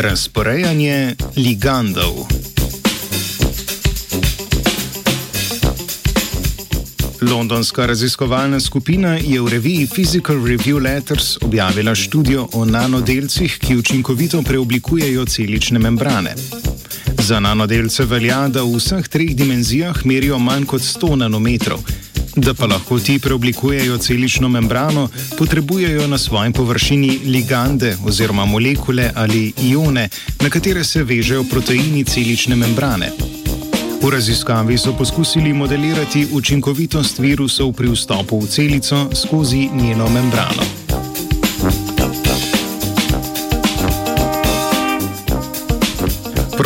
Razporejanje ligandov. Londonska raziskovalna skupina je v reviji Physical Review Letters objavila študijo o nanodelcih, ki učinkovito preoblikujejo celične membrane. Za nanodelce velja, da v vseh treh dimenzijah merijo manj kot 100 nanometrov. Da pa lahko ti preoblikujejo celično membrano, potrebujejo na svoji površini ligande oziroma molekule ali ione, na katere se vežejo proteini celične membrane. V raziskavi so poskusili modelirati učinkovitost virusov pri vstopu v celico skozi njeno membrano.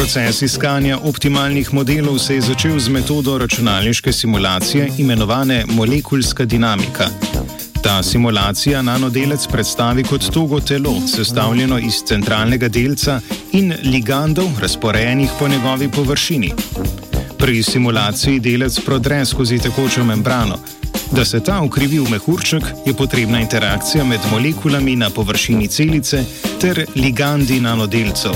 Proces iskanja optimalnih modelov se je začel z metodo računalniške simulacije imenovane molekulska dinamika. Ta simulacija nanodelec predstavi kot togo telo, sestavljeno iz centralnega delca in ligandov, razporejenih po njegovi površini. Pri simulaciji delec prodre skozi tekočo membrano. Da se ta ukrivi v mehurček, je potrebna interakcija med molekulami na površini celice ter ligandi nanodelcev.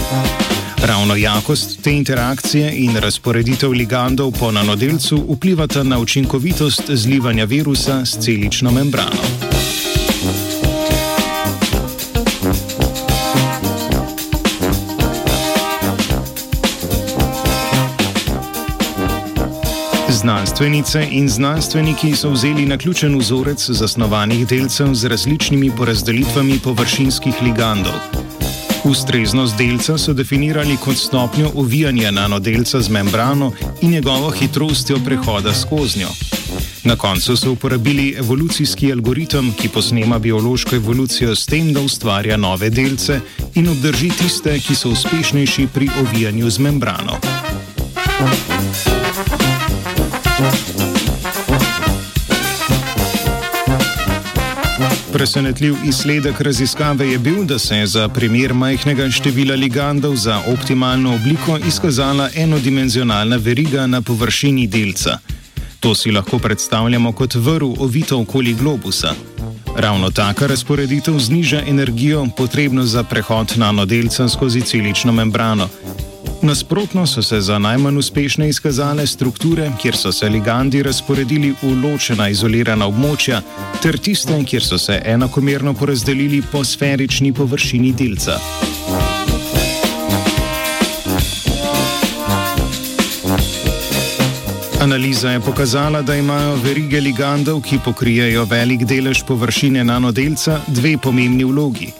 Ravno jakost te interakcije in razporeditev ligandov po nanodelcu vplivata na učinkovitost zlivanja virusa s celično membrano. Znanstvenice in znanstveniki so vzeli na ključen vzorec zasnovanih delcev z različnimi porazdelitvami površinskih ligandov. Ustreznost delca so definirali kot stopnjo ovijanja nanodelca z membrano in njegovo hitrostjo prehoda skozi njo. Na koncu so uporabili evolucijski algoritem, ki posnema biološko evolucijo s tem, da ustvarja nove delce in obdrži tiste, ki so uspešnejši pri ovijanju z membrano. Presenetljiv izsledek raziskave je bil, da se je za primer majhnega števila ligandov za optimalno obliko izkazala enodimenzionalna veriga na površini delca. To si lahko predstavljamo kot vrv ovito okoli globusa. Ravno taka razporeditev zniža energijo, potrebno za prehod nanodelca skozi celično membrano. Nasprotno so se za najmanj uspešne izkazale strukture, kjer so se ligandi razporedili v ločena izolirana območja, ter tiste, kjer so se enakomerno porazdelili po sferični površini delca. Analiza je pokazala, da imajo verige ligandov, ki pokrijejo velik delež površine nanodelca, dve pomembni vlogi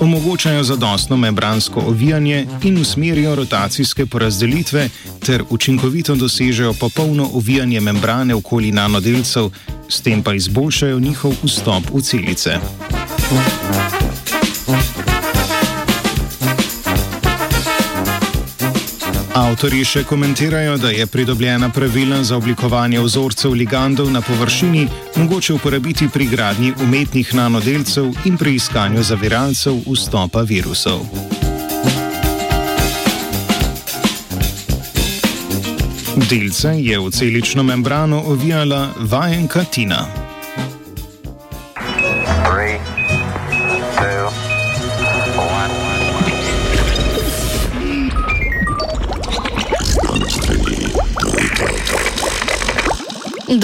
omogočajo zadostno membransko ovijanje in usmerijo rotacijske porazdelitve ter učinkovito dosežejo popolno ovijanje membrane okoli nanodelcev, s tem pa izboljšajo njihov vstop v celice. Avtori še komentirajo, da je pridobljena pravila za oblikovanje vzorcev ligandov na površini mogoče uporabiti pri gradnji umetnih nanodelcev in pri iskanju zaviralcev vstopa virusov. Delce je v celično membrano ovijala vajenka Tina. Добрый